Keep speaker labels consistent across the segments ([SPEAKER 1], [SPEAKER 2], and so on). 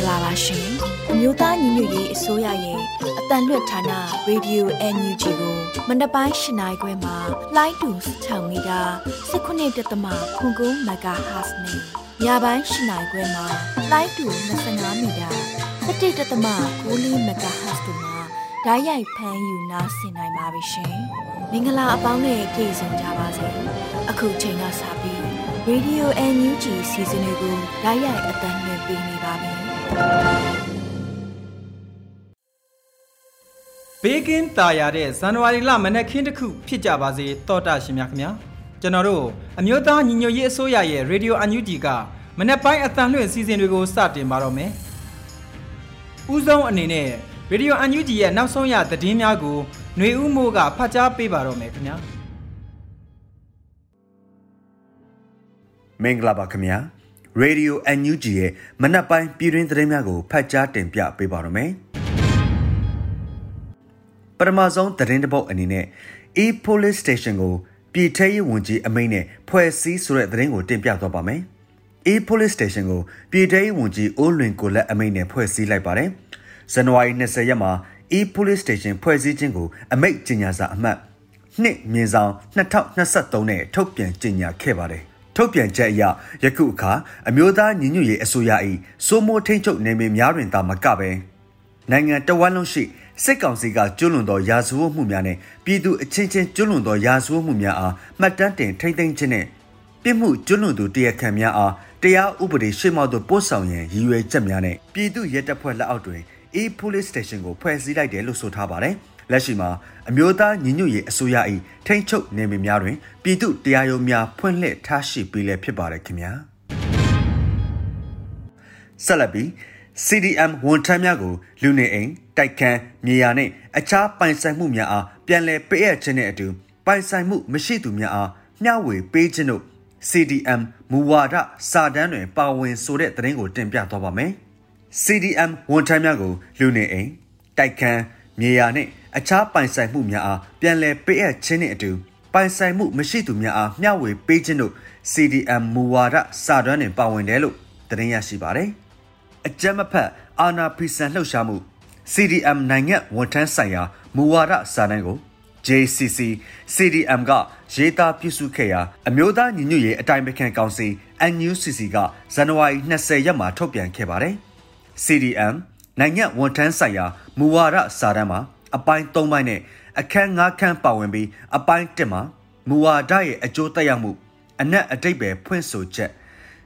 [SPEAKER 1] မင်္ဂလာပါရှင်အမျိုးသားညီညွတ်ရေးအစိုးရရဲ့အတန်လွတ်ဌာနရေဒီယို NUG ကိုမန္တပိုင်း၈နိုင်ခွဲမှာလိုင်းတူ6မီတာ19.7ခွန်ကုန်းမဂါဟတ်စ်နဲ့ညပိုင်း၈နိုင်ခွဲမှာလိုင်းတူ25မီတာ17.6မဂါဟတ်စ်တို့မှာဓာတ်ရိုက်ဖမ်းယူနားဆင်နိုင်ပါပြီရှင်မင်္ဂလာအပေါင်းနဲ့ပြည့်စုံကြပါစေအခုချိန်ကစပြီး Radio NUG စီစဉ်လေးကိုဓာတ်ရိုက်အတန်လွှင့်ပေးနေပါပြီ
[SPEAKER 2] ဘေးကင်းตาရတဲ့ဇန်နဝါရီလမနက်ခင်းတစ်ခုဖြစ်ကြပါစေတောတာရှင်များခင်ဗျာကျွန်တော်တို့အမျိုးသားညီညွတ်ရေးအစိုးရရဲ့ရေဒီယိုအန်ယူဂျီကမနက်ပိုင်းအတန်လွှင့်အစီအစဉ်တွေကိုစတင်ပါတော့မယ်ဦးဆုံးအနေနဲ့ရေဒီယိုအန်ယူဂျီရဲ့နောက်ဆုံးရသတင်းများကိုຫນွေဦးမိုးကဖတ်ကြားပေးပါတော့မယ်ခင်ဗျာ
[SPEAKER 3] မင်္ဂလာပါခင်ဗျာ ရေဒီယို NUG ရဲ့မနက်ပိုင်းပြည်တွင်းသတင်းများကိုဖတ်ကြားတင်ပြပေးပါရမယ်ပထမဆုံးသတင်းတစ်ပုဒ်အနေနဲ့ e-police station ကိုပြည်ထရေးဝန်ကြီးအမိန့်နဲ့ဖွဲ့စည်းဆိုတဲ့သတင်းကိုတင်ပြသွားပါမယ်။ e-police station ကိုပြည်ထရေးဝန်ကြီးအိုးလွင်ကိုလက်အမိန့်နဲ့ဖွဲ့စည်းလိုက်ပါတယ်။ဇန်နဝါရီ20ရက်မှာ e-police station ဖွဲ့စည်းခြင်းကိုအမိန့်ကြေညာစာအမှတ်နှစ်မြင်းဆောင်2023နဲ့ထုတ်ပြန်ကြေညာခဲ့ပါတယ်။ ထုတ်ပြန်ချက်အရယခုအခါအမျိုးသားညီညွတ်ရေးအစိုးရ၏စိုးမိုးထိန်းချုပ်နေမည်များတွင်သာမကဘဲနိုင်ငံတဝန်းလုံးရှိစစ်ကောင်စီကကျွလွန်သောရာဇဝတ်မှုများနဲ့ပြည်သူအချင်းချင်းကျွလွန်သောရာဇဝတ်မှုများအားမှတ်တမ်းတင်ထိမ့်သိမ်းခြင်းနဲ့ပြစ်မှုကျွလွန်သူတရားခံများအားတရားဥပဒေရှေ့မှောက်သို့ပို့ဆောင်ရန်ရည်ရွယ်ချက်များနဲ့ပြည်သူရဲတပ်ဖွဲ့လက်အောက်တွင် e-police station ကိုဖွဲ့စည်းလိုက်တယ်လို့ဆိုထားပါတယ်။ လက်ရှိမှာအမျိုးသားညီညွတ်ရေးအစိုးရ၏ထိန်းချုပ်နေမည်များတွင်ပြည်သူတရားရုံးများဖွင့်လှစ်ထားရှိပြီးလည်းဖြစ်ပါတယ်ခင်ဗျာ။ဆက်လက်ပြီး CDM ဝန်ထမ်းများကိုလူနေအိမ်တိုက်ခန်းမြေယာနှင့်အခြားပိုင်ဆိုင်မှုများအားပြန်လည်ပေးအပ်ခြင်းနှင့်အတူပိုင်ဆိုင်မှုမရှိသူများအားမျှဝေပေးခြင်းတို့ CDM မူဝါဒစာတမ်းတွင်ပါဝင်ဆိုတဲ့သတင်းကိုတင်ပြသွားပါမယ်။ CDM ဝန်ထမ်းများကိုလူနေအိမ်တိုက်ခန်းမြေယာနှင့် အခြားပိုင်ဆိုင်မှုများအားပြန်လည်ပေးအပ်ခြင်းနှင့်အတူပိုင်ဆိုင်မှုမရှိသူများအားမျှဝေပေးခြင်းတို့ CDM မူဝါဒစာတမ်းတွင်ပါဝင်တယ်လို့သတင်းရရှိပါတယ်။အကြမ်းမဖက်အာဏာဖီဆန်လှုပ်ရှားမှု CDM နိုင်ငံဝန်ထမ်းဆိုင်ရာမူဝါဒစာတမ်းကို JCC CDM ကရေးသားပြုစုခဲ့ရာအမျိုးသားညီညွတ်ရေးအတိုင်းပခံကောင်စီ NUCC ကဇန်နဝါရီ20ရက်မှာထုတ်ပြန်ခဲ့ပါတယ်။ CDM နိုင်ငံဝန်ထမ်းဆိုင်ရာမူဝါဒစာတမ်းမှာ အပိုင်း3ပိုင်းနဲ့အခန်း5ခန်းပါဝင်ပြီးအပိုင်း1မှာမူဝါဒရဲ့အကျိုးသက်ရောက်မှုအနက်အတိတ်ပဲဖွင့်ဆိုချက်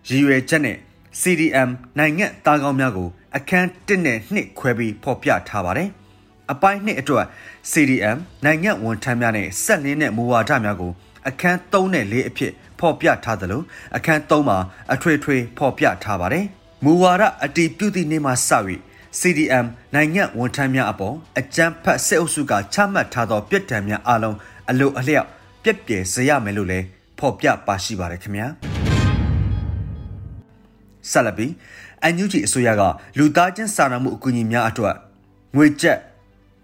[SPEAKER 3] ရည်ရွယ်ချက်နဲ့ CDM နိုင်ငံသားကောင်းများကို အခန်း1နဲ့2ခွဲပြီးဖော်ပြထားပါတယ်။အပိုင်း2အတွက် CDM နိုင်ငံဝန်ထမ်းများနဲ့ဆက်လင်းတဲ့မူဝါဒများကို အခန်း3နဲ့4အဖြစ်ဖော်ပြထားသလိုအခန်း3မှာအထွေထွေဖော်ပြထားပါတယ်။မူဝါဒအတီးပြုသည့်နေ့မှစ၍ CDM နိုင်ငံဝန်ထမ်းများအပေါ်အကြမ်းဖက်စစ်အုပ်စုကချမှတ်ထားသောပြစ်ဒဏ်များအလုံးအလိုအလျောက်ပြက်ပြယ်စေရမယ်လို့လည်းဖော်ပြပါရှိပါတယ်ခင်ဗျာ။ဆက်လက်ပြီးအန်ယူဂျီအစိုးရကလူသားချင်းစာနာမှုအကူအညီများအတွက်ငွေကျပ်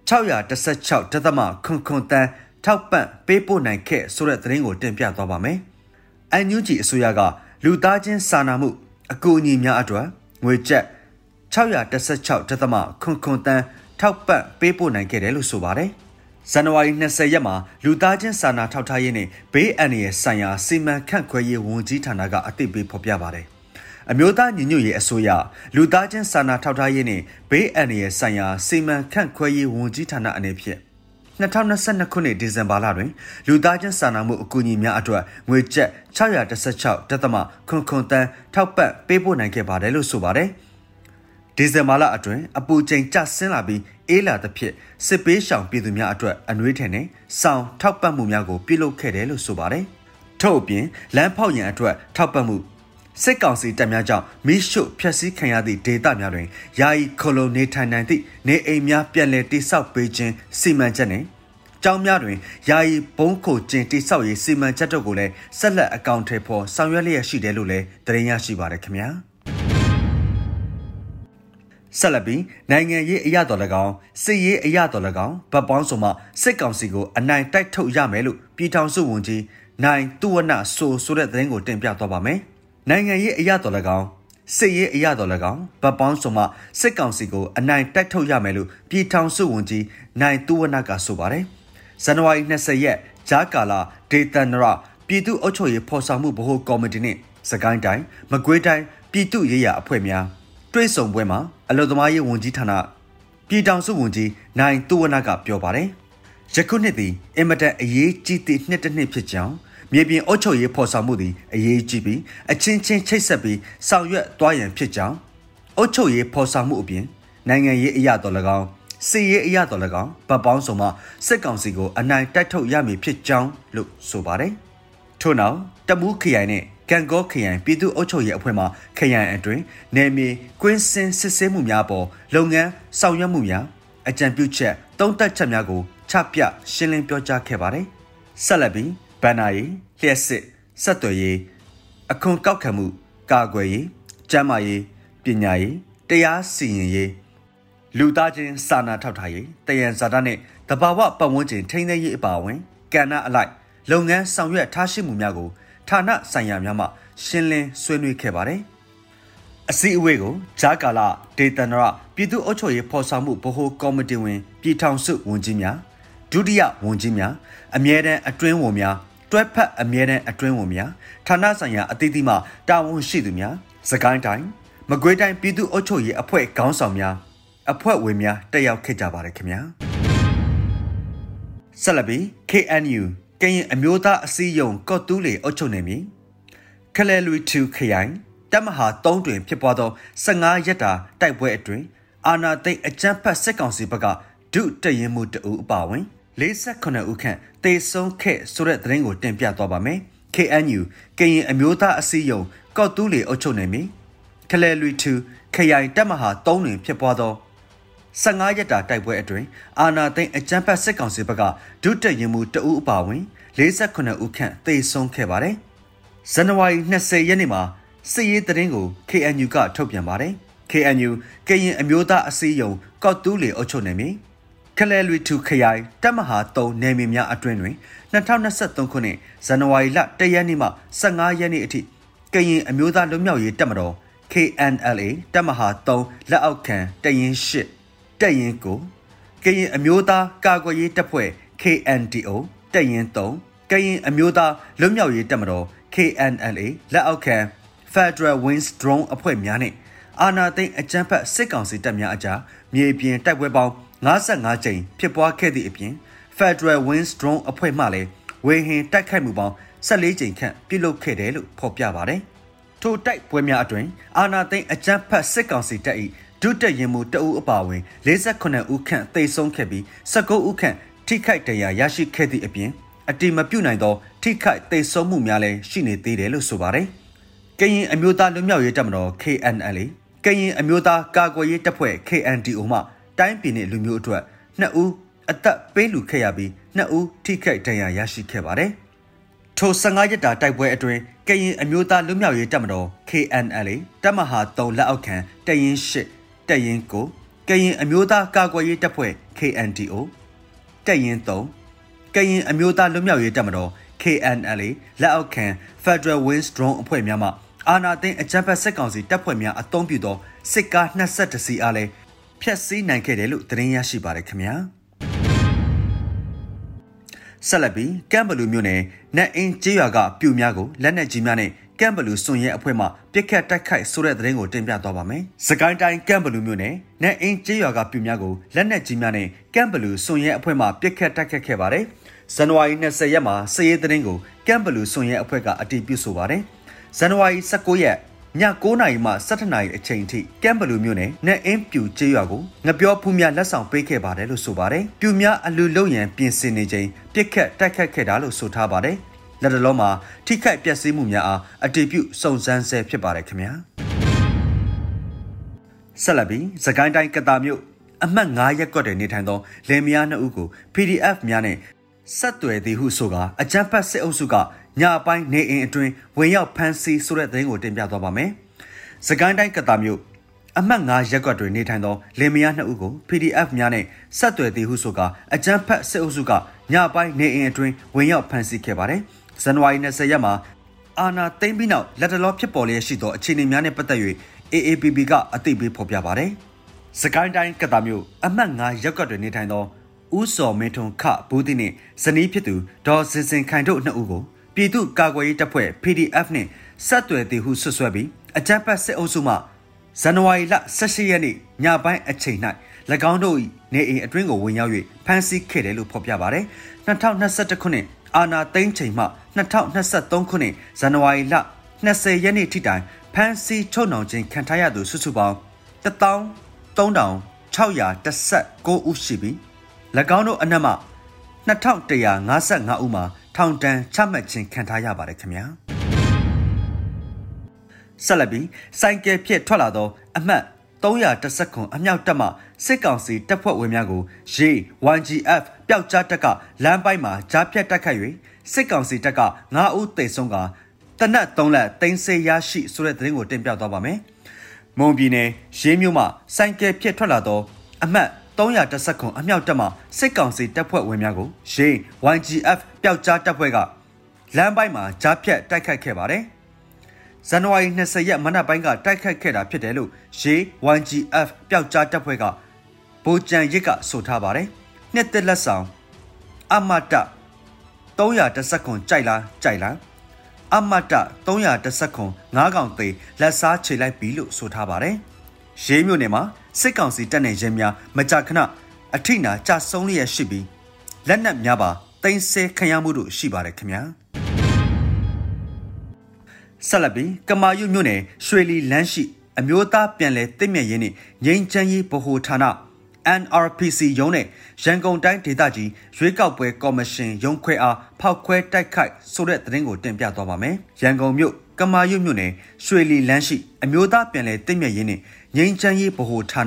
[SPEAKER 3] 616ဒသမခွန်ခွန်တန်းထောက်ပံ့ပေးပို့နိုင်ခဲ့ဆိုတဲ့သတင်းကိုတင်ပြသွားပါမယ်။အန်ယူဂျီအစိုးရကလူသားချင်းစာနာမှုအကူအညီများအတွက်ငွေကျပ်616 ဒသမခွန်ခွန်တန်းထောက်ပံ့ပေးပို့နိုင်ခဲ့တယ်လို့ဆိုပါတယ်။ဇန်နဝါရီ20ရက်မှာလူသားချင်းစာနာထောက်ထားရေးနဲ့ဘေးအန္တရာယ်ဆိုင်ရာစီမံခန့်ခွဲရေးဝန်ကြီးဌာနကအသိပေးဖော်ပြပါတယ်။အမျိုးသားညီညွတ်ရေးအစိုးရလူသားချင်းစာနာထောက်ထားရေးနှင့်ဘေးအန္တရာယ်ဆိုင်ရာစီမံခန့်ခွဲရေးဝန်ကြီးဌာနအနေဖြင့်2022ခုနှစ်ဒီဇင်ဘာလတွင်လူသားချင်းစာနာမှုအကူအညီများအတွက်ငွေကျပ်616ဒသမခွန်ခွန်တန်းထောက်ပံ့ပေးပို့နိုင်ခဲ့ပါတယ်လို့ဆိုပါတယ်။ ဒီဇင်ဘာလအတွင်းအပူချိန်ကျဆင်းလာပြီးအေးလာသဖြင့်စစ်ပေးရှောင်ပြည်သူများအတွက်အနှွေးထည်နဲ့စောင်ထောက်ပံ့မှုများကိုပြုလုပ်ခဲ့တယ်လို့ဆိုပါတယ်။ထို့အပြင်လမ်းဖောက်ရန်အတွက်ထောက်ပံ့မှုစစ်ကောင်စီတပ်များကြောင့်မိရှုဖျက်ဆီးခံရသည့်ဒေသများတွင်ယာယီခလိုနေထိုင်နိုင်သည့်နေအိမ်များပြန်လည်တိစောက်ပေးခြင်းစီမံချက်နှင့်ကျောင်းများတွင်ယာယီဘုံခိုကျင်းတိစောက်ရေးစီမံချက်တို့ကိုလည်းဆက်လက်အကောင့်ထဲပေါ်ဆောင်ရွက်လျက်ရှိတယ်လို့လည်းသတင်းရရှိပါရခင်ဗျာ ဆက်လက်ပြီးနိုင်ငံရေးအရတော်၎င်းစစ်ရေးအရတော်၎င်းဗတ်ပေါင်းစုံမှစစ်ကောင်စီကိုအနိုင်တိုက်ထုတ်ရမယ်လို့ပြည်ထောင်စုဝန်ကြီးနိုင်သူဝနဆိုဆိုတဲ့သတင်းကိုတင်ပြသွားပါမယ်နိုင်ငံရေးအရတော်၎င်းစစ်ရေးအရတော်၎င်းဗတ်ပေါင်းစုံမှစစ်ကောင်စီကိုအနိုင်တိုက်ထုတ်ရမယ်လို့ပြည်ထောင်စုဝန်ကြီးနိုင်သူဝနကဆိုပါတယ်ဇန်နဝါရီ20ရက်ဂျာကာလာဒေသနရပြည်သူ့အုပ်ချုပ်ရေးဖော်ဆောင်မှုဗဟိုကော်မတီနှင့်စကိုင်းတိုင်းမကွေးတိုင်းပြည်သူ့ရေးရာအဖွဲ့များ တွဲဆုံပွဲမှာအလုံသမားရေးဝန်ကြီးဌာနပြည်ထောင်စုဝန်ကြီးနိုင်သူဝနကပြောပါတယ်ယခုနှစ်သည်အင်မတန်အရေးကြီးသည့်နှစ်တစ်နှစ်ဖြစ်ကြောင်းမြေပြင်အုပ်ချုပ်ရေးဖော်ဆောင်မှုသည်အရေးကြီးပြီးအချင်းချင်းချိတ်ဆက်ပြီးဆောင်ရွက်သွားရန်ဖြစ်ကြောင်းအုပ်ချုပ်ရေးဖော်ဆောင်မှုအပြင်နိုင်ငံရေးအရာတော်၎င်းစီရေးအရတော်၎င်းဗတ်ပေါင်းစုံမှစစ်ကောင်စီကိုအနိုင်တိုက်ထုတ်ရမည်ဖြစ်ကြောင်းလို့ဆိုပါတယ်။ထို့နောက်တမူးခရိုင်နဲ့ ကံကောခရိုင်ပြည်သူ့အုပ်ချုပ်ရေးအဖွဲ့မှခရိုင်အတွင်းနယ်မြေကွင်းစင်စစ်ဆေးမှုများပေါ်လုပ်ငန်းဆောင်ရွက်မှုများအကြံပြုချက်တုံးတက်ချက်များကိုချပြရှင်းလင်းပြောကြားခဲ့ပါတယ်။ဆက်လက်ပြီးဗန်နာရေးလျှက်စစ်ဆက်သွယ်ရေးအခွန်ကောက်ခံမှုကာကွယ်ရေးကျန်းမာရေးပညာရေးတရားစီရင်ရေးလူသားချင်းစာနာထောက်ထားရေးတယံဇာတာနဲ့တဘာဝပတ်ဝန်းကျင်ထိန်းသိမ်းရေးအပါအဝင်ကဏ္ဍအလိုက်လုပ်ငန်းဆောင်ရွက်ထားရှိမှုများကို ဌာနဆိုင်ရာများမှရှင်းလင်းဆွေးနွေးခဲ့ပါတယ်။အစည်းအဝေးကိုဂျာကာလာဒေသနရပြည်သူ့အုပ်ချုပ်ရေးဖော်ဆောင်မှုဗဟိုကော်မတီဝင်ပြည်ထောင်စုဝန်ကြီးများဒုတိယဝန်ကြီးများအမြဲတမ်းအတွင်းဝန်များတွဲဖက်အမြဲတမ်းအတွင်းဝန်များဌာနဆိုင်ရာအသီးသီးမှတာဝန်ရှိသူများစကိုင်းတိုင်းမကွေးတိုင်းပြည်သူ့အုပ်ချုပ်ရေးအဖွဲ့ခေါင်းဆောင်များအဖွဲ့ဝင်များတက်ရောက်ခဲ့ကြပါတယ်ခင်ဗျာဆက်လက်ပြီး KNU ကရင်အမျိုးသားအစည်းအရုံးကော့တူးလေအုပ်ချုပ်နေပြီခလဲလူ2ခရိုင်တပ်မဟာ3တွင်ဖြစ်ပွားသော15ရက်တာတိုက်ပွဲအတွင်းအာနာသိအကြမ်းဖက်စစ်ကောင်စီဘက်ကဒုတရင်မှုတအူအပါဝင်48ဦးခန့်တေဆုံးခဲ့ဆိုတဲ့သတင်းကိုတင်ပြသွားပါမယ် KNU ကရင်အမျိုးသားအစည်းအရုံးကော့တူးလေအုပ်ချုပ်နေပြီခလဲလူ2ခရိုင်တပ်မဟာ3တွင်ဖြစ်ပွားသော 15ရက်တာတိုက်ပွဲအတွင်းအာနာသိန်းအကြမ်းဖက်စစ်ကောင်စီဘက်ကဒုတက်ရင်မှုတအူးအပါဝင်48ဦးခန့်သေဆုံးခဲ့ပါတယ်။ဇန်နဝါရီ20ရက်နေ့မှာစစ်ရေးသတင်းကို KNU ကထုတ်ပြန်ပါတယ်။ KNU ကရင်အမျိုးသားအစည်းအရုံးကောက်တူးလေအုပ်ချုပ်နေပြီ။ခလဲလွေထူခရိုင်တပ်မဟာ3နယ်မြေများအတွင်းတွင်2023ခုနှစ်ဇန်နဝါရီလ1ရက်နေ့မှ15ရက်နေ့အထိကရင်အမျိုးသားလွတ်မြောက်ရေးတပ်မတော် KNLA တပ်မဟာ3လက်အောက်ခံတရင်8 တက်ရင်ကိုကရင်အမျိုးသားကာကွယ်ရေးတပ်ဖွဲ့ KNDO တက်ရင်3ကရင်အမျိုးသားလွတ်မြောက်ရေးတပ်မတော် KNLA လက်အောက်ခံ Federal Wings Drone အဖွဲ့များနဲ့အာနာသိန်းအကြမ်းဖက်စစ်ကောင်စီတပ်များအကြားမြေပြင်တိုက်ပွဲပေါင်း55ကြိမ်ဖြစ်ပွားခဲ့သည့်အပြင် Federal Wings Drone အဖွဲ့မှလည်းဝေဟင်တိုက်ခိုက်မှုပေါင်း14ကြိမ်ခန့်ပြုလုပ်ခဲ့တယ်လို့ဖော်ပြပါတယ်။ထိုတိုက်ပွဲများအတွင်အာနာသိန်းအကြမ်းဖက်စစ်ကောင်စီတပ်၏ ဒုတက်ရင်မှုတအူးအပါဝင်48ဦးခန့်သေဆုံးခဲ့ပြီး19ဦးခန့်ထိခိုက်ဒဏ်ရာရရှိခဲ့သည့်အပြင်အတိမပြုတ်နိုင်သော ထိခိုက်သေဆုံးမှုများလည်းရှိနေသေးတယ်လို့ဆိုပါတယ်။ကရင်အမျိုးသားလွတ်မြောက်ရေးတပ်မတော် KNLA ကရင်အမျိုးသားကာကွယ်ရေးတပ်ဖွဲ့ KNDO မှတိုင်းပြည်နယ်လူမျိုးအတွက်2ဦးအသက်ပေးလူခဲ့ရပြီး2ဦးထိခိုက်ဒဏ်ရာရရှိခဲ့ပါတယ်။ထို15ရက်တာတိုက်ပွဲအတွင်းကရင်အမျိုးသားလွတ်မြောက်ရေးတပ်မတော် KNLA တပ်မဟာ3လက်အောက်ခံတရင်8 တက်ရင်ကိုကရင်အမျိုးသားကာကွယ်ရေးတပ်ဖွဲ့ KNDO တက်ရင်3ကရင်အမျိုးသားလွတ်မြောက်ရေးတပ်မတော် KNLA လက်အောက်ခံ Federal Wings Drone အဖွဲ့များမှအာနာသိန်းအကြမ်းဖက်စစ်ကောင်စီတပ်ဖွဲ့များအုံပြုသောစစ်ကား22စီးအားလည်းဖျက်ဆီးနိုင်ခဲ့တယ်လို့သတင်းရရှိပါတယ်ခင်ဗျာ ဆက်လက်ပြီးကမ်ဘလူမြို့နယ်နတ်အင်းကျေးရွာကပြူများကိုလက်နက်ကြီးများနဲ့ကမ်ဘလူစွန်ရဲအဖွဲ့မှပြစ်ခတ်တိုက်ခိုက်ဆိုတဲ့သတင်းကိုတင်ပြသွားပါမယ်။စကိုင်းတိုင်းကမ်ဘလူမြို့နယ်နဲ့အင်းကျေးရွာကပြူများကိုလက်နက်ကြီးများနဲ့ကမ်ဘလူစွန်ရဲအဖွဲ့မှပြစ်ခတ်တိုက်ခိုက်ခဲ့ပါတယ်။ဇန်နဝါရီ20ရက်မှာစစ်ရေးသတင်းကိုကမ်ဘလူစွန်ရဲအဖွဲ့ကအတည်ပြုဆိုပါတယ်။ဇန်နဝါရီ19ရက် ည9နာရီမှ17နာရီအချိန်ထိကမ်ဘလူမြို့နယ်နဲ့အင်းပြူကျေးရွာကိုငပြောဖူးများလက်ဆောင်ပေးခဲ့ပါတယ်လို့ဆိုပါတယ်။ပြူများအလူလုံရန်ပြင်ဆင်နေချိန်ပြစ်ခတ်တိုက်ခတ်ခဲ့တာလို့ဆိုထားပါတယ်။လက်တလုံးမှာထိခိုက်ပျက်စီးမှုများအားအတည်ပြုစုံစမ်းဆဲဖြစ်ပါတယ်ခင်ဗျာဆက်လက်ပြီးစကိုင်းတိုင်းကတာမြို့အမှတ်9ရပ်ကွက်တွင်နေထိုင်သောလယ်မယားနှစ်ဦးကို PDF များနဲ့ဆက်သွယ်သည်ဟုဆိုကာအကြမ်းဖက်စစ်အုပ်စုက ညအပိုင်းနေအိမ်အတွင်းဝင်ရောက်ဖမ်းဆီးဆိုတဲ့သတင်းကိုတင်ပြသွားပါမယ်။စကိုင်းတိုင်းကတာမြို့အမှတ်9ရက်ကွက်တွင်နေထိုင်သောလင်မယားနှစ်ဦးကို PDF များနဲ့ဆက်သွယ်သည်ဟုဆိုကာအကြမ်းဖက်စစ်အုပ်စုကညပိုင်းနေအိမ်အတွင်းဝင်ရောက်ဖမ်းဆီးခဲ့ပါတယ်။ဇန်နဝါရီ20ရက်မှာအာနာသိမ့်ပြီးနောက်လက်တလောဖြစ်ပေါ်လျက်ရှိသောအခြေအနေများနဲ့ပတ်သက်၍ AAPP ကအသိပေးဖော်ပြပါတယ်။စကိုင်းတိုင်းကတာမြို့အမှတ်9ရက်ကွက်တွင်နေထိုင်သောဦးစော်မင်းထွန်းခဘူးတိနှင့်ဇနီးဖြစ်သူဒေါ်စင်စင်ခိုင်တို့နှစ်ဦးကို ပြည်သူ့ကာကွယ်ရေးတပ်ဖွဲ့ PDF နှင့်ဆက်သွယ်သည်ဟုဆွဆွဲပြီးအကြမ်းဖက်စစ်အုပ်စုမှဇန်နဝါရီလ18ရက်နေ့ညပိုင်းအချိန်၌၎င်းတို့၏နေအိမ်အတွင်းကိုဝင်ရောက်၍ဖမ်းဆီးခဲ့တယ်လို့ဖော်ပြပါတယ်။2021ခုနှစ်အာနာသိန်းချိန်မှ2023ခုနှစ်ဇန်နဝါရီလ20ရက်နေ့ထိတိုင်ဖမ်းဆီးချုပ်နှောင်ခြင်းခံထားရသူစုစုပေါင်း13619ဦးရှိပြီး၎င်းတို့အနက်မှ 2155ဦးမှာထောင်ဒဏ်ချမှတ်ခြင်းခံထားရပါတယ်ခင်ဗျာဆက်လက်ပြီးစိုင်းကယ်ဖြစ်ထွက်လာသောအမှတ်310ခွန်အမြောက်တက်မှစစ်ကောင်စီတပ်ဖွဲ့ဝင်များကိုရေ 1GF ပျောက်ကြားတက်ကလမ်းပိုင်းမှာကြားဖြတ်တက်ခတ်၍စစ်ကောင်စီတပ်က9ဦးသေဆုံးကတနက်3လက်တင်စေရရှိဆိုတဲ့သတင်းကိုတင်ပြသွားပါမယ်။မွန်ပြည်နယ်ရေးမြို့မှာစိုင်းကယ်ဖြစ်ထွက်လာသောအမှတ် 310ခွန်အမြောက်တက်မှစစ်ကောင်စီတပ်ဖွဲ့ဝင်များကိုရေ YGF ပျောက်ကြားတပ်ဖွဲ့ကလမ်းပိုင်းမှာကြားဖြတ်တိုက်ခိုက်ခဲ့ပါတယ်။ဇန်နဝါရီ20ရက်မနက်ပိုင်းကတိုက်ခိုက်ခဲ့တာဖြစ်တယ်လို့ရေ YGF ပျောက်ကြားတပ်ဖွဲ့ကဗိုလ်ကြံရစ်ကဆိုထားပါတယ်။နှစ်သက်လက်ဆောင်အမတ310ခွန်ကြိုက်လားကြိုက်လားအမတ310ခွန်9កောင်သေးလက်စားခြေလိုက်ပြီလို့ဆိုထားပါတယ်။ရေးမြို့နယ်မှာ စစ်ကောင်စီတပ်နေရဲများမကြာခဏအထိနာကြဆုံးလျက်ရှိပြီးလက်နက်များပါတင်ဆဲခံရမှုတို့ရှိပါတယ်ခင်ဗျာဆက်လက်ပြီးကမာယုမြို့နယ်ရွှေလီလမ်းရှိအမျိုးသားပြန်လည်တည်မြဲရေးနှင့်ငြိမ်းချမ်းရေးဗဟိုဌာန NRPC ရုံးနဲ့ရန်ကုန်တိုင်းဒေသကြီးရွေးကောက်ပွဲကော်မရှင်ရုံးခွဲအားဖောက်ခွဲတိုက်ခိုက်ဆိုတဲ့သတင်းကိုတင်ပြသွားပါမယ်။ရန်ကုန်မြို့ကမာရွတ်မြို့နယ်ရွှေလီလမ်းရှိအမျိုးသားပြန်လည်တည်မြဲရေးနှင့် ငြိမ်းချမ်းရေးဗဟိုဌာန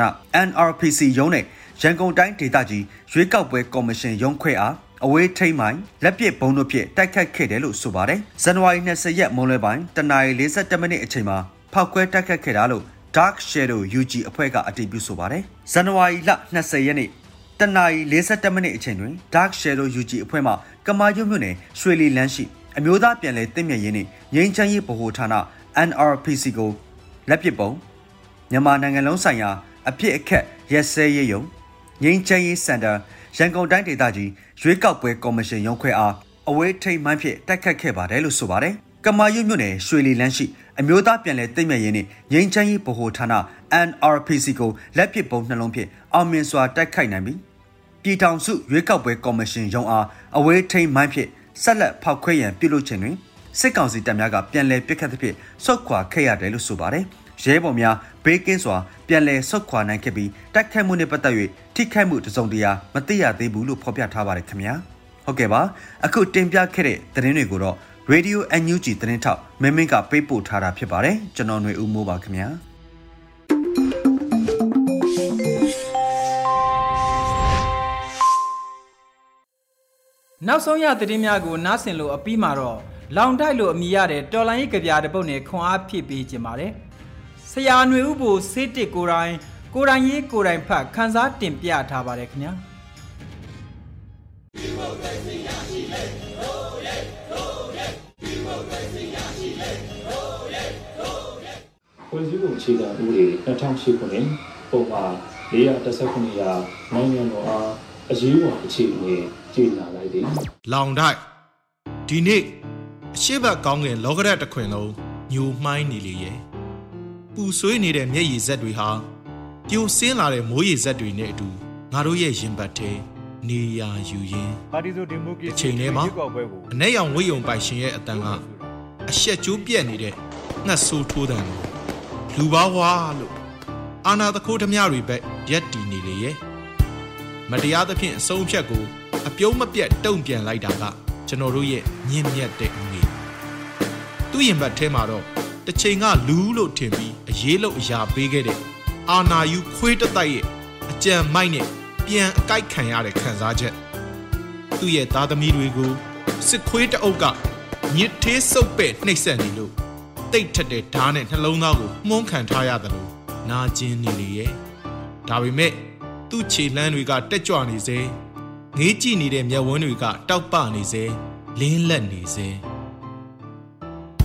[SPEAKER 3] NRPC ရုံးနဲ့ရန်ကုန်တိုင်းဒေသကြီးရွေးကောက်ပွဲကော်မရှင်ရုံးခွဲအားအဝေးထိန်မိုင်းလက်ပစ်ဘုံတို့ဖြင့်တိုက်ခတ်ခဲ့တယ်လို့ဆိုပါတယ်။ဇန်နဝါရီ20ရက်မွန်းလွဲပိုင်းတနအီ47မိနစ်အချိန်မှာဖောက်ခွဲတိုက်ခတ်ခဲ့တာလို့ Dark Shadow UG အဖွဲ့ကအတည်ပြုဆိုပါတယ်။ဇန်နဝါရီလ20ရက်နေ့တနအီ47မိနစ်အချိန်တွင် Dark Shadow UG အဖွဲ့မှကမာရွတ်မြို့နယ်ရွှေလီလမ်းရှိအမျိုးသားပြန်လည်တည်မြဲရေးနှင့်ငြိမ်းချမ်းရေးဗဟိုဌာန NRPC ကိုလက်ပစ်ပုံ မြန်မာနိုင်ငံလုံးဆိုင်ရာအဖြစ်အခက်ရက်စဲရေးယုံငြိမ်းချမ်းရေးစင်တာရန်ကုန်တိုင်းဒေသကြီးရွေးကောက်ပွဲကော်မရှင်ရုံးခွဲအားအဝေးထိန်မှန်းဖြင့်တိုက်ခတ်ခဲ့ပါတယ်လို့ဆိုပါတယ်။ကမာရွတ်မြို့နယ်ရွှေလီလမ်းရှိအမျိုးသားပြန်လည်သိမ့်မြရေးနှင့်ငြိမ်းချမ်းရေးဗဟိုဌာန NRPC ကိုလက်ပစ်ပုံနှလုံးဖြင့်အောင်မြင်စွာတိုက်ခိုက်နိုင်ပြီးပြည်ထောင်စုရွေးကောက်ပွဲကော်မရှင်ရုံးအားအဝေးထိန်မှန်းဖြင့်ဆက်လက်ဖောက်ခွဲရန်ပြုလုပ်ခြင်းတွင်စစ်ကောင်စီတပ်များကပြန်လည်ပစ်ခတ်သဖြင့်ဆုတ်ခွာခဲ့ရတယ်လို့ဆိုပါတယ်။ ရဲဘော်များဘေးကင်းစွာပြန်လည်ဆုတ်ခွာနိုင်ခဲ့ပြီးတိုက်ခိုက်မှုနဲ့ပတ်သက်၍ထိခိုက်မှုတစုံတရာမသိရသေးဘူးလို့ဖော်ပြထားပါတယ်ခင်ဗျာ။ဟုတ်ကဲ့ပါအခုတင်ပြခဲ့တဲ့သတင်းတွေကိုတော့ Radio NUG သတင်းထောက်မင်းမင်းကပေးပို့ထားတာဖြစ်ပါတယ်ကျွန်တော်ຫນွေဦးမိုးပါခင်ဗျာ
[SPEAKER 2] နောက်ဆုံးရသတင်းများကိုနားဆင်လို့အပြီးမှာတော့လောင်တိုက်လို့အမိရတဲ့တော်လိုင်းရေးကြပြတဲ့ပုတ်နဲ့ခွန်အားဖြည့်ပေးခြင်းပါတယ် ဆရာຫນွေဦးဘိုစေးတစ်ကိုတိုင်းကိုတိုင်းရေးကိုတိုင်းဖတ်ခန်းစားတင်ပြထားပါတယ်ခင်ဗျာ
[SPEAKER 4] ဖွဲ့စည်းပုံအခြေခံဥပဒေ2008ခုနှစ်ပုံမှာ419ရာနိုင်ငံတော်အားအရေးပေါ်အခြေအနေကြေညာလိုက်သည်
[SPEAKER 5] လောင်တိုက်ဒီနေ့အရှိတ်ကောင်းကင်လောကရက်တစ်ခွင်လုံးညိုမှိုင်းနေလေရဲ့ ပူဆွေးနေတဲ့မျက်ရည်ဇက်တွေဟာပြိုဆင်းလာတဲ့မိုးရည်ဇက်တွေနဲ့အတူငါတို့ရဲ့ရင်ဘတ်ထဲနေရာယူရင်း
[SPEAKER 6] ပါတီဆိုဒီမိုကရေစီ
[SPEAKER 5] အချိန်ထဲမှာအ내ရောင်ဝိယုံပိုင်ရှင်ရဲ့အတန်ကအရှက်ကျိုးပြက်နေတဲ့ငှက်ဆိုးထိုးတယ်လူပါဝါလို့အာနာတခိုးဓမြတွေပဲရက်တီနေလေရဲ့မတရားသဖြင့်အဆုံးဖြတ်ကိုအပြုံးမပြတ်တုံ့ပြန်လိုက်တာကကျွန်တော်တို့ရဲ့မြင့်မြတ်တဲ့ဦးလေးသူ့ရင်ဘတ်ထဲမှာတော့ တစ်ချိန်ကလူလို့ထင်ပြီးအရေးလို့အရာပေးခဲ့တဲ့အာနာယူခွေးတတိုက်ရဲ့အကြံမိုက်နဲ့ပြန်အကိုက်ခံရတဲ့ခံစားချက်သူ့ရဲ့သားသမီးတွေကိုစစ်ခွေးတအုပ်ကညစ်သေးစုပ်ပဲ့နှိပ်စက်နေလို့တိတ်ထက်တဲ့ဓာတ်နဲ့နှလုံးသားကိုမှုန်းခံထားရတယ်လို့နာကျင်နေလေရဲ့ဒါပေမဲ့သူ့ခြေလှမ်းတွေကတက်ကြွနေစေငေးကြည့်နေတဲ့မျက်ဝန်းတွေကတောက်ပနေစေလင်းလက်နေစေ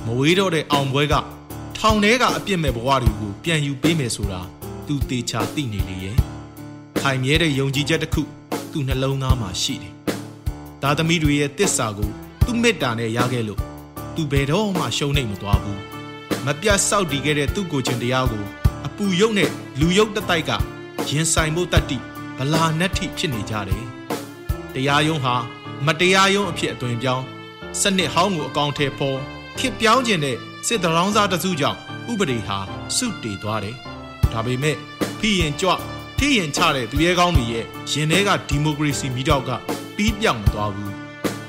[SPEAKER 5] မဝေးတော့တဲ့အောင်ပွဲကထောင်ထဲကအပြစ်မဲ့ဘဝတွေကိုပြန်ယူပေးမယ်ဆိုတာသူတေချာသိနေလေရဲ့ခိုင်မြဲတဲ့ယုံကြည်ချက်တစ်ခုသူ့နှလုံးသားမှာရှိတယ်သားသမီးတွေရဲ့တစ္ဆာကိုသူ့မေတ္တာနဲ့ရခဲ့လို့သူဘယ်တော့မှရှုံးနေမသွားဘူးမပြတ်စောက်တည်ခဲ့တဲ့သူ့ကိုယ်ချင်းတရားကိုအပူရုပ်နဲ့လူရုပ်တစ်တိုက်ကရင်ဆိုင်ဖို့တတ္တိဗလာနတ်ထိဖြစ်နေကြတယ်တရားယုံဟာမတရားယုံအဖြစ်အသွင်ပြောင်းစနစ်ဟောင်းကိုအကောင်ထဲပေါ် ခစ်ပြောင်းခြင်းတဲ့စစ်တရောင်းစားတစုကြောင့်ဥပဒေဟာစုတည်သွားတယ်ဒါပေမဲ့ဖိရင်ကြွထိရင်ချတဲ့သူရဲကောင်းတွေရဲ့ရင်ထဲကဒီမိုကရေစီမိတော့ကပြီးပြောင်းမသွားဘူး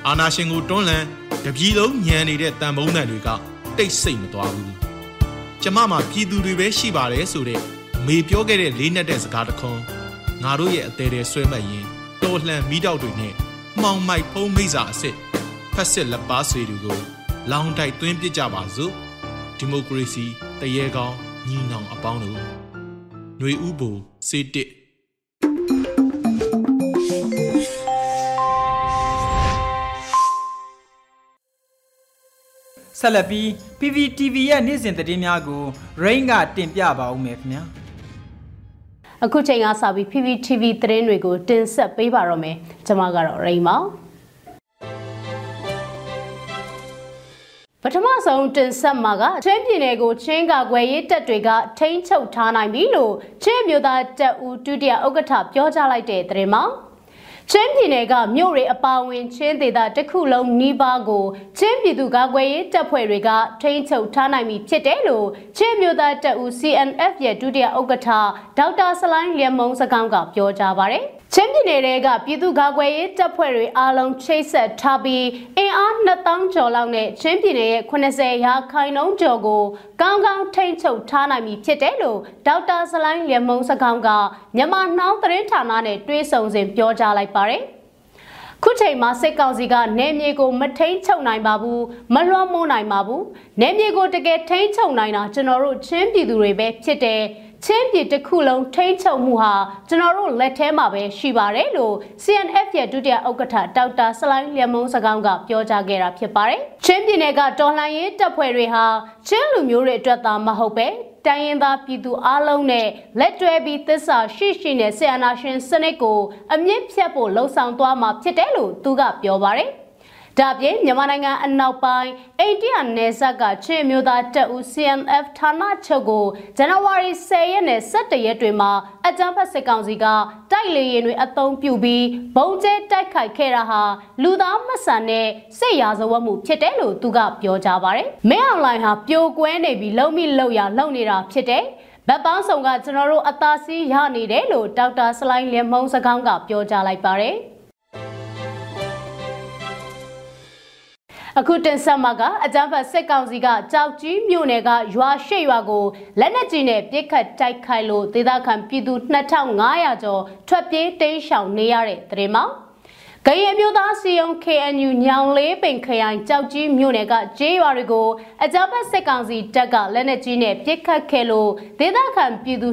[SPEAKER 5] အာနာရှင်ကိုတွန်းလှန်တပြည်လုံးညံနေတဲ့တန်ဖုံးတန်တွေကတိတ်ဆိတ်မသွားဘူးကျမမှာပြည်သူတွေပဲရှိပါတယ်ဆိုတဲ့မေပြောခဲ့တဲ့လေးနက်တဲ့စကားတခွန်းငါတို့ရဲ့အသေးသေးဆွဲမှတ်ရင်တော်လှန်မိတော့တွေနဲ့မှောင်မိုက်ဖုံးမိစာအစ်စ်ဖက်စစ်လက်ပါဆွေတွေကို လောင်တိုက်သွင်းပစ်ကြပါစို့ဒီမိုကရေစီတရေကောင်းညီနောင်အပေါင်းတို့ຫນွေဥပူစေတစ်
[SPEAKER 2] ဆက်လက်ပြီး PPTV ရဲ့နေ့စဉ်သတင်းများကို Rain ကတင်ပြပါဦးမယ်ခင်ဗျာ
[SPEAKER 6] အခုချိန်ကစပြီး PPTV သတင်းတွေကိုတင်ဆက်ပေးပါတော့မယ်ကျွန်မကတော့ရိမ့်ပါ ပထမဆုံးတင်ဆက်မှာကချင်းပြည်နယ်ကိုချင်းကာကွယ်ရေးတပ်တွေကထိန်းချုပ်ထားနိုင်ပြီလို့ချင်းမျိုးသားတပ်ဦးဒုတိယဥက္ကဋ္ဌပြောကြားလိုက်တဲ့သတင်းမှာချင်းပြည်နယ်ကမြို့တွေအပါအဝင်ချင်းဒေသတစ်ခုလုံးနီးပါးကိုချင်းပြည်သူ့ကာကွယ်ရေးတပ်ဖွဲ့တွေကထိန်းချုပ်ထားနိုင်ပြီဖြစ်တယ်လို့ချင်းမျိုးသားတပ်ဦး CNF ရဲ့ဒုတိယဥက္ကဋ္ဌဒေါက်တာဆလိုင်းလျံမုံစကောင်းကပြောကြားပါတယ်။ ချင်းပြည်နယ်ကပြည်သူ့ကာကွယ်ရေးတပ်ဖွဲ့တွေအားလုံးချိတ်ဆက်ထားပြီးအင်အား2000ကျော်လောက်နဲ့ချင်းပြည်နယ်ရဲ့80ရာခိုင်နှုန်းကျော်ကိုကောင်းကောင်းထိန်းချုပ်ထားနိုင်ပြီဖြစ်တယ်လို့ဒေါက်တာဆလိုင်းလျံမုံစကောင်းကမြန်မာနှောင်းသတင်းဌာနနဲ့တွဲဆုံစဉ်ပြောကြားလိုက်ပါတယ်ခုချိန်မှာစစ်ကောင်စီကနေမြေကိုမထိန်ချုပ်နိုင်ပါဘူးမလွှမ်းမိုးနိုင်ပါဘူးနေမြေကိုတကယ်ထိန်ချုပ်နိုင်တာကျွန်တော်တို့ချင်းပြည်သူတွေပဲဖြစ်တယ် ချင်းပြည်တစ်ခုလုံးထိန်းချုပ်မှုဟာကျွန်တော်တို့လက်ထဲမှာပဲရှိပါတယ်လို့ CNF ရဲ့ဒုတိယဥက္ကဋ္ဌဒေါက်တာဆလိုင်းလျံမုံစကောင်းကပြောကြားခဲ့တာဖြစ်ပါတယ်။ချင်းပြည်နယ်ကတော်လှန်ရေးတပ်ဖွဲ့တွေဟာချင်းလူမျိုးတွေအတွက်သာမဟုတ်ပဲတိုင်းရင်းသားပြည်သူအလုံးနဲ့လက်တွဲပြီးသစ္စာရှိရှိနဲ့ဆီယနာရှင်စနစ်ကိုအမြင့်ဖြတ်ဖို့လှုံ့ဆော်သွားမှာဖြစ်တယ်လို့သူကပြောပါတယ်။ ဒါပြင်မြန်မာနိုင်ငံအနောက်ပိုင်းအိန္ဒိယနယ်စပ်ကချင်းမျိုးသားတပ်ဦး CNF ဌာနချုပ်ကိုဇန်နဝါရီ10ရက်နဲ့17ရက်တွေမှာအကြမ်းဖက်စစ်ကောင်စီကတိုက်လေရင်တွေအုံပြုပြီးဘုံကျဲတိုက်ခိုက်ခဲ့တာဟာလူသားမဆန်တဲ့စစ်ရာဇဝတ်မှုဖြစ်တယ်လို့သူကပြောကြားပါတယ်။မင်းအွန်လိုင်းဟာပြိုကွဲနေပြီးလုံမိလုံရလုံနေတာဖြစ်တယ်။ဗတ်ပေါင်းဆောင်ကကျွန်တော်တို့အသာစီးရနေတယ်လို့ဒေါက်တာဆလိုင်းလင်မုံစကောင်းကပြောကြားလိုက်ပါတယ်။ အခုတင်ဆက်မှာကအကြမ်းဖက်စစ်ကောင်စီကကြောက်ကြီးမြို့နယ်ကရွာရှိရွာကိုလက်နက်ကြီးနဲ့ပစ်ခတ်တိုက်ခိုက်လို့ဒေသခံပြည်သူ2500ကျော်ထွက်ပြေးတိမ်းရှောင်နေရတဲ့တဲ့မှာ ကရင်မျိုးသားစီယုံ KNU ညောင်လေးပင်ခရိုင်ကြောက်ကြီးမြို့နယ်ကကျေးရွာတွေကိုအကြမ်းဖက်စစ်ကောင်စီတပ်ကလက်နက်ကြီးနဲ့ပစ်ခတ်ခဲ့လို့ဒေသခံပြည်သူ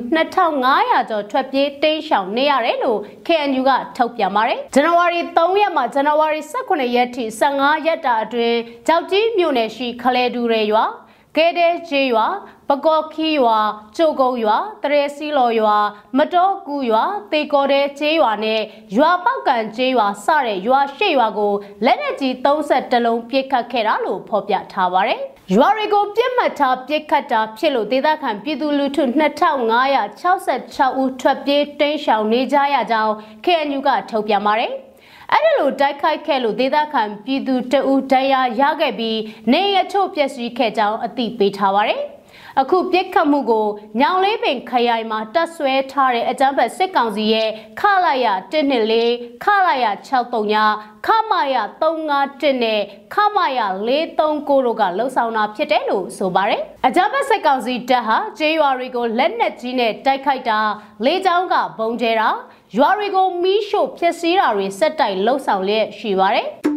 [SPEAKER 6] 2500ကျော်ထွက်ပြေးတိမ်းရှောင်နေရတယ်လို့ KNU ကထုတ်ပြန်ပါတယ်။ဇန်နဝါရီ3ရက်မှဇန်နဝါရီ18ရက်ထိ15ရက်တာအတွင်းကြောက်ကြီးမြို့နယ်ရှိခလဲတူရဲရွာကဲတဲ့ကျေးရွာ ပကောခီရွာကျုပ်ကုန်းရွာတရေစီလော်ရွာမတော်ကူရွာတေကော်တဲ့ကျေးရွာနဲ့ရွာပောက်ကန်ကျေးရွာစတဲ့ရွာရှေ့ရွာကိုလက်နက်ကြီး30လုံးပစ်ခတ်ခဲ့တာလို့ဖော်ပြထားပါတယ်။ရွာတွေကိုပြစ်မှတ်ထားပစ်ခတ်တာဖြစ်လို့ဒေသခံပြည်သူလူထု2566ဦးထွက်ပြေးတိမ်းရှောင်နေကြရကြောင်း KNU ကထုတ်ပြန်ပါတယ်။အဲ့ဒါလိုတိုက်ခိုက်ခဲ့လို့ဒေသခံပြည်သူတအူတရားရခဲ့ပြီးနေရချို့ပျက်စီးခဲ့ကြောင်းအသိပေးထားပါတယ် အခုပြစ်ခတ်မှုကိုညောင်လေးပင်ခရိုင်မှာတက်ဆွဲထားတဲ့အကြမ်းဖက်စစ်ကောင်စီရဲ့ခလာရ124ခလာရ63ခမာယ351နဲ့ခမာယ439တို့ကလှုပ်ဆောင်တာဖြစ်တယ်လို့ဆိုပါတယ်။အကြမ်းဖက်စစ်ကောင်စီတပ်ဟာကျေးရွာတွေကိုလက်နက်ကြီးနဲ့တိုက်ခိုက်တာလေးချောင်းကဘုံကျဲတာရွာတွေကိုမီးရှို့ဖျက်ဆီးတာတွေစက်တိုက်လှုပ်ဆောင်လျက်ရှိပါတယ်။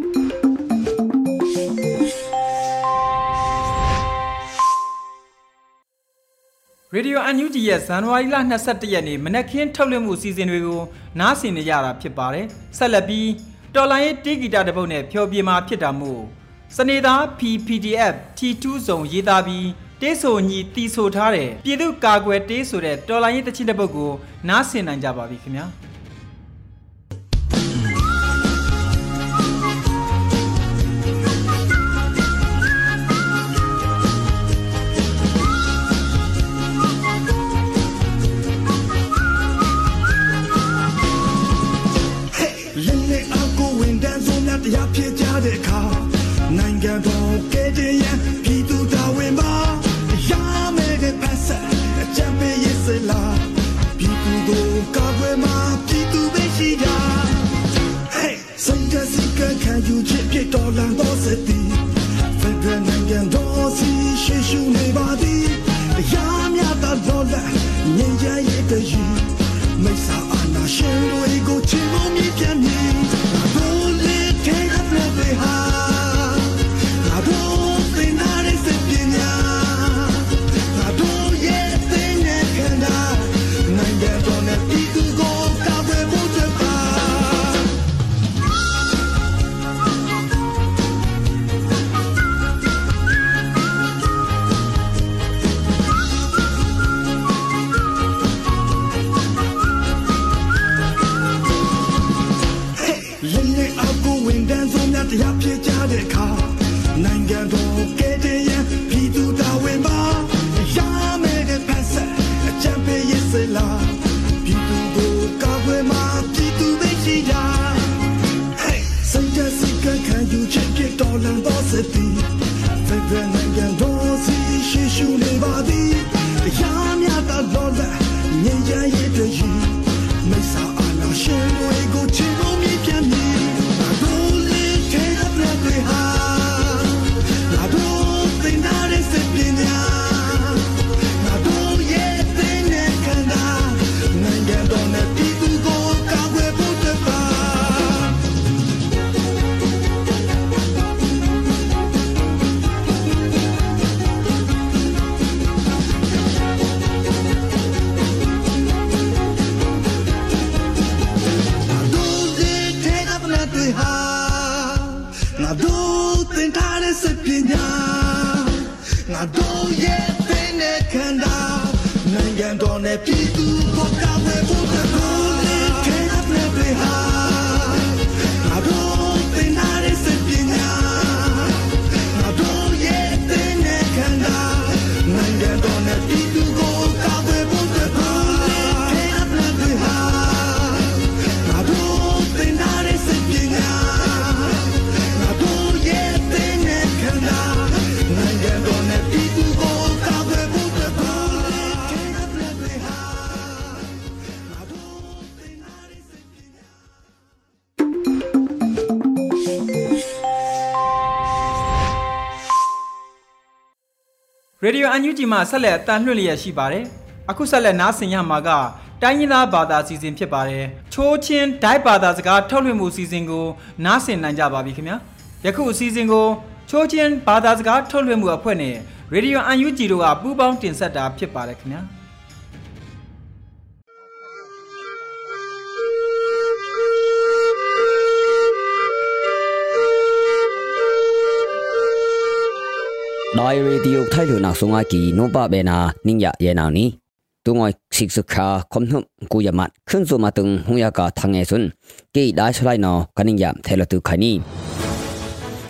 [SPEAKER 2] ရေဒီယိုအန်ယူဂျီရဲ့ဇန်နဝါရီလ22ရက်နေ့မနက်ခင်းထုတ်လွှင့်မှုအစီအစဉ်တွေကိုနားဆင်နေကြတာဖြစ်ပါတယ်။ဆက်လက်ပြီးတော်လိုင်းရဲ့တီဂီတာတစ်ပုတ်နဲ့ဖျော်ပြမှာဖြစ်တာမို့စနေသား PPDF T2 ဇုံရေးသားပြီးတေးဆိုညီတီဆိုထားတဲ့ပြည်သူ့ကာကွယ်တေးဆိုတဲ့တော်လိုင်းရဲ့တချစ်တစ်ပုတ်ကိုနားဆင်နိုင်ကြပါပြီခင်ဗျာ။ ရေဒီယိုအန်ယူဂျီမှာဆက်လက်အတန်လွှင့်လျက်ရှိပါတယ်။အခုဆက်လက်နားဆင်ရမှာကတိုင်းရင်းသားဘာသာအစီအစဉ်ဖြစ်ပါတယ်။ချိုးချင်းဒိုက်ဘာသာစကားထုတ်လွှင့်မှုအစီအစဉ်ကိုနားဆင်နိုင်ကြပါပြီခင်ဗျာ။ယခုအစီအစဉ်ကိုချိုးချင်းဘာသာစကားထုတ်လွှင့်မှုအဖွဲ့နဲ့ရေဒီယိုအန်ယူဂျီတို့ကပူးပေါင်းတင်ဆက်တာဖြစ်ပါတယ်ခင်ဗျာ။
[SPEAKER 7] ดอยรีดิโอไทยหลุนักสงอากีนุปะเบนานิงยะเยนานีตุงอยสิกสุขาคมนุมกุยมัดขึ้นสุมาตึงหุยากาทังเอซุนกีได้สไลนอกันิงยะเทลตุขานี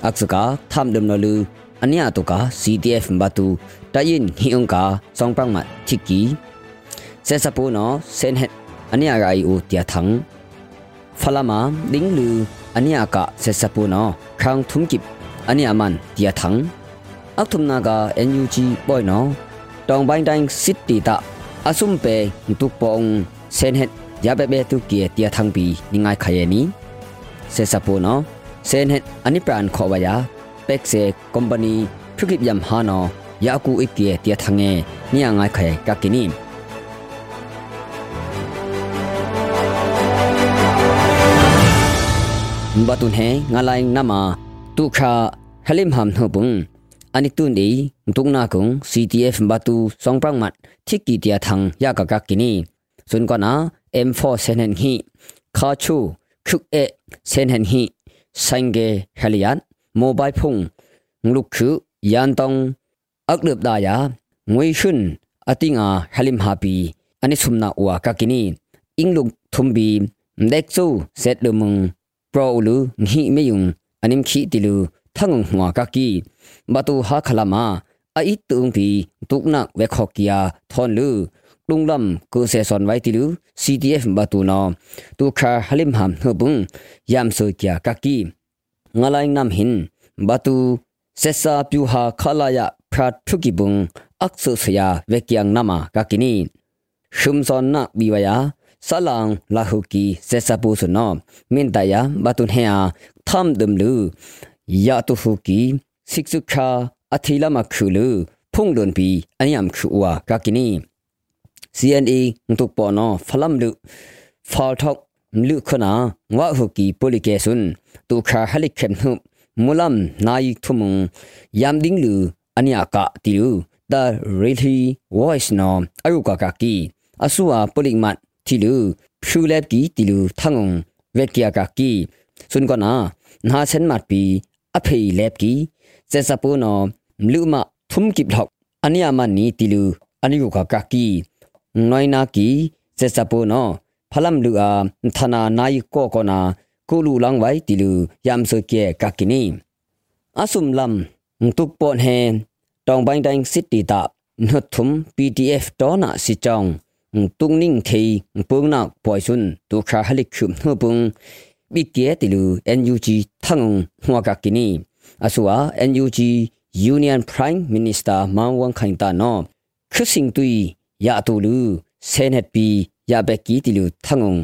[SPEAKER 7] อักษกาทำดมนลืออันนี้ตุกา CTF บาตูตายินฮิองกาสองปังมัดทิกีเซซาปูนอเซนเฮอันนี้อะไรอูเตียทังฟลามาดิงลืออันนี้อากาเซซาปูนอครั้งทุมกิ အခုမနာက NUG ပွိုင်နော်တောင်ပိုင်းတိုင်းစစ်တီတာအဆုံပေတုပုံစန်ဟက်ရပပေတုကီတီယသံပီနိငိုင်ခယေနီစေစပိုနော်စန်ဟက်အနိပရန်ခောဝယာပက်စေကုမ္ပဏီဖြုကိပယမ်ဟာနော်ယာကူအိကီတီယသငေနိယငိုင်ခယေကကီနီဘတ်တွန်ဟေငါလိုင်းနမတုခါဟလိမ်ဟမ်နှုပုံ ani tu ni mtung na kung CTF batu songprang mat thiki tia thang ya ka ka kini sun ko na M4 senen hi kha chu khuk e senen hi sangge halian mobile phung ngluk khu yan tong aklup da ya ngui shun atinga halim happy ani sumna wa ka kini ingluk thumbi ndek chu set lumung pro ulu nghi meyung anim khi tilu thangung hwa ka ki บัตุฮาคลามาอีตุงพีตุกนักเวขอกียทอนลือลุงลำกูเซซอนไว้ติลู CTF บัตุนอตุคาฮลิมหามเฮบุงยามสุกียกักกีงลายนำหินบัตุเซซาปิวฮาคลายะพระทุกิบุงอักษุสยาเวกียงนามากักินีชุมซอนนักบีวายาสลังลาหุกีเซซาปูสุนอมินตายาบัตุนเฮียทำดมลือยาตุหุกี สิกสุคาအထီလာမခုလူဖုန်လွန်ပီအညမ်ခုဝါကကိနီ CNA ငုတ်ပေါ်နော်ဖလမ်လူဖော်ထောက်လူခနာဝါဟုကီပိုလီကေဆွန်တူခါဟလိခေမ်ဟုမူလမ်နိုင်ထုမုံယမ်ဒင်းလူအနိယကတီလူ the really voice no အရုကကကီအဆူဝပိုလီမတ်တီလူဖြူလက်ကီတီလူထငုံဝက်ကီယာကကီဆွန်ကနာနာစန်မတ်ပီအဖေလက်ကီ เซซาปูนอมลุมาทุมกิบหอกอันนี้อามันนี้ติลูอันนี้กูกากากีน้อยนากีเซซาปูนอพลัมลูอาธนานายโกโกนากูลูลังไว้ติลูยามโซเกกากินีอาสุมลัมตุกปอนเฮตองบังดังซิติตานุทุม PDF ตอนาสิจองตุงนิ่งเทปุงนักปอยซุนตุคาฮลิคุมนุปุงบิเกติลู NUG ทั้งหัวกากินี အဆိုအား NUG Union Prime Minister မောင်ဝန်ခိုင်တာနော်ခရစင်တူယာတူလူဆေနက်ပီယာဘက်ကီတီလူထငုံ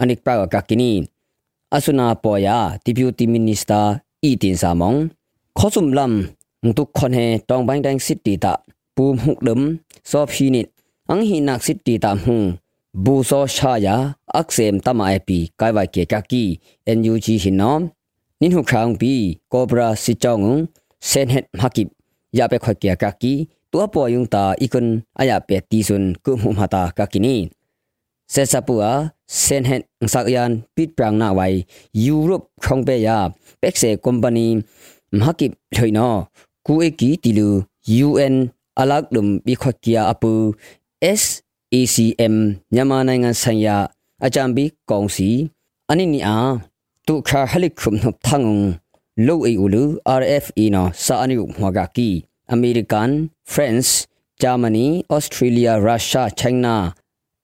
[SPEAKER 7] အနိကပါကကီနီအဆုနာပေါ်ယာ Deputy Minister အီတင်စာမောင်ခောစုံလမ်တုခွန်ဟေတောင်ပိုင်းတိုင်းစစ်တီတာပူမှုဒမ်စောဖီနစ်အန်ဟီနက်စစ်တီတာဟုဘူစောရှာယာအက်ဆမ်တမအိုင်ပီကိုင်ဝိုင်ကေကကီ NUG ဟိနော นินหุครางปีกอบราสิจองเซนเฮ็ดมากิบยาไปขอยเกียกากีตัวปอยุงตาอีกุนอายาเปตีซุนกุมุมาตากากินีเซซาปัวเซนเฮ็ดสักยานปิดปรางนาไว้ยุโรปคองเปยาเป็กเซคอมพานีมากิบถอยนอกูเอกีติลู UN အလကဒုံဘီခကီယာအပူ SACM မြန်မာနိုင်ငံဆိုင်ရာအကြံပေးကောင်စီအနိနီအား ตุคาฮลิคุมนุบทังโลเออูลู RFE นอซาอันิอุมวากากีอเมริกันฟรานซ์ဂျာမနီဩစတြေးလျရုရှားချိုင်းနာ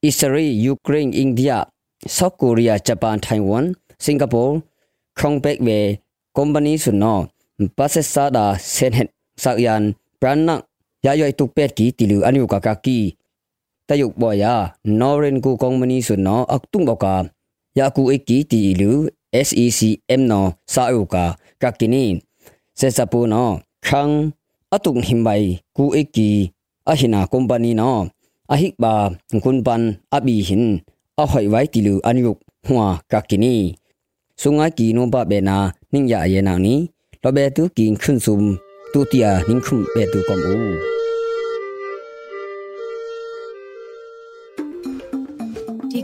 [SPEAKER 7] အစ္စရေးယူကရိန်းအိန္ဒိယဆော့ကိုရီးယားဂျပန်ထိုင်ဝမ်စင်ကာပူခေါင်ဘက်ဝေကုမ္ပဏီဆုနောပတ်ဆက်စာဒါဆန်ဟက်ဆောက်ယန်ဘရန်နယာယွိုင်တုပက်ကီတီလူအနုကကကီတယုတ်ဘောယာနော်ရင်ကူကုမ္ပဏီဆုနောအကတုံဘောကာယာကူအကီတီလူ SECM no sa uka kakini se sapu no khang atung himbai ku eki ahina company no ahik ba kunpan abi hin a hoi wai tilu anyuk hwa kakini sunga ki no ba be na ning ya ye na ni lo be tu kin khun sum tu tia ning khum be tu kom u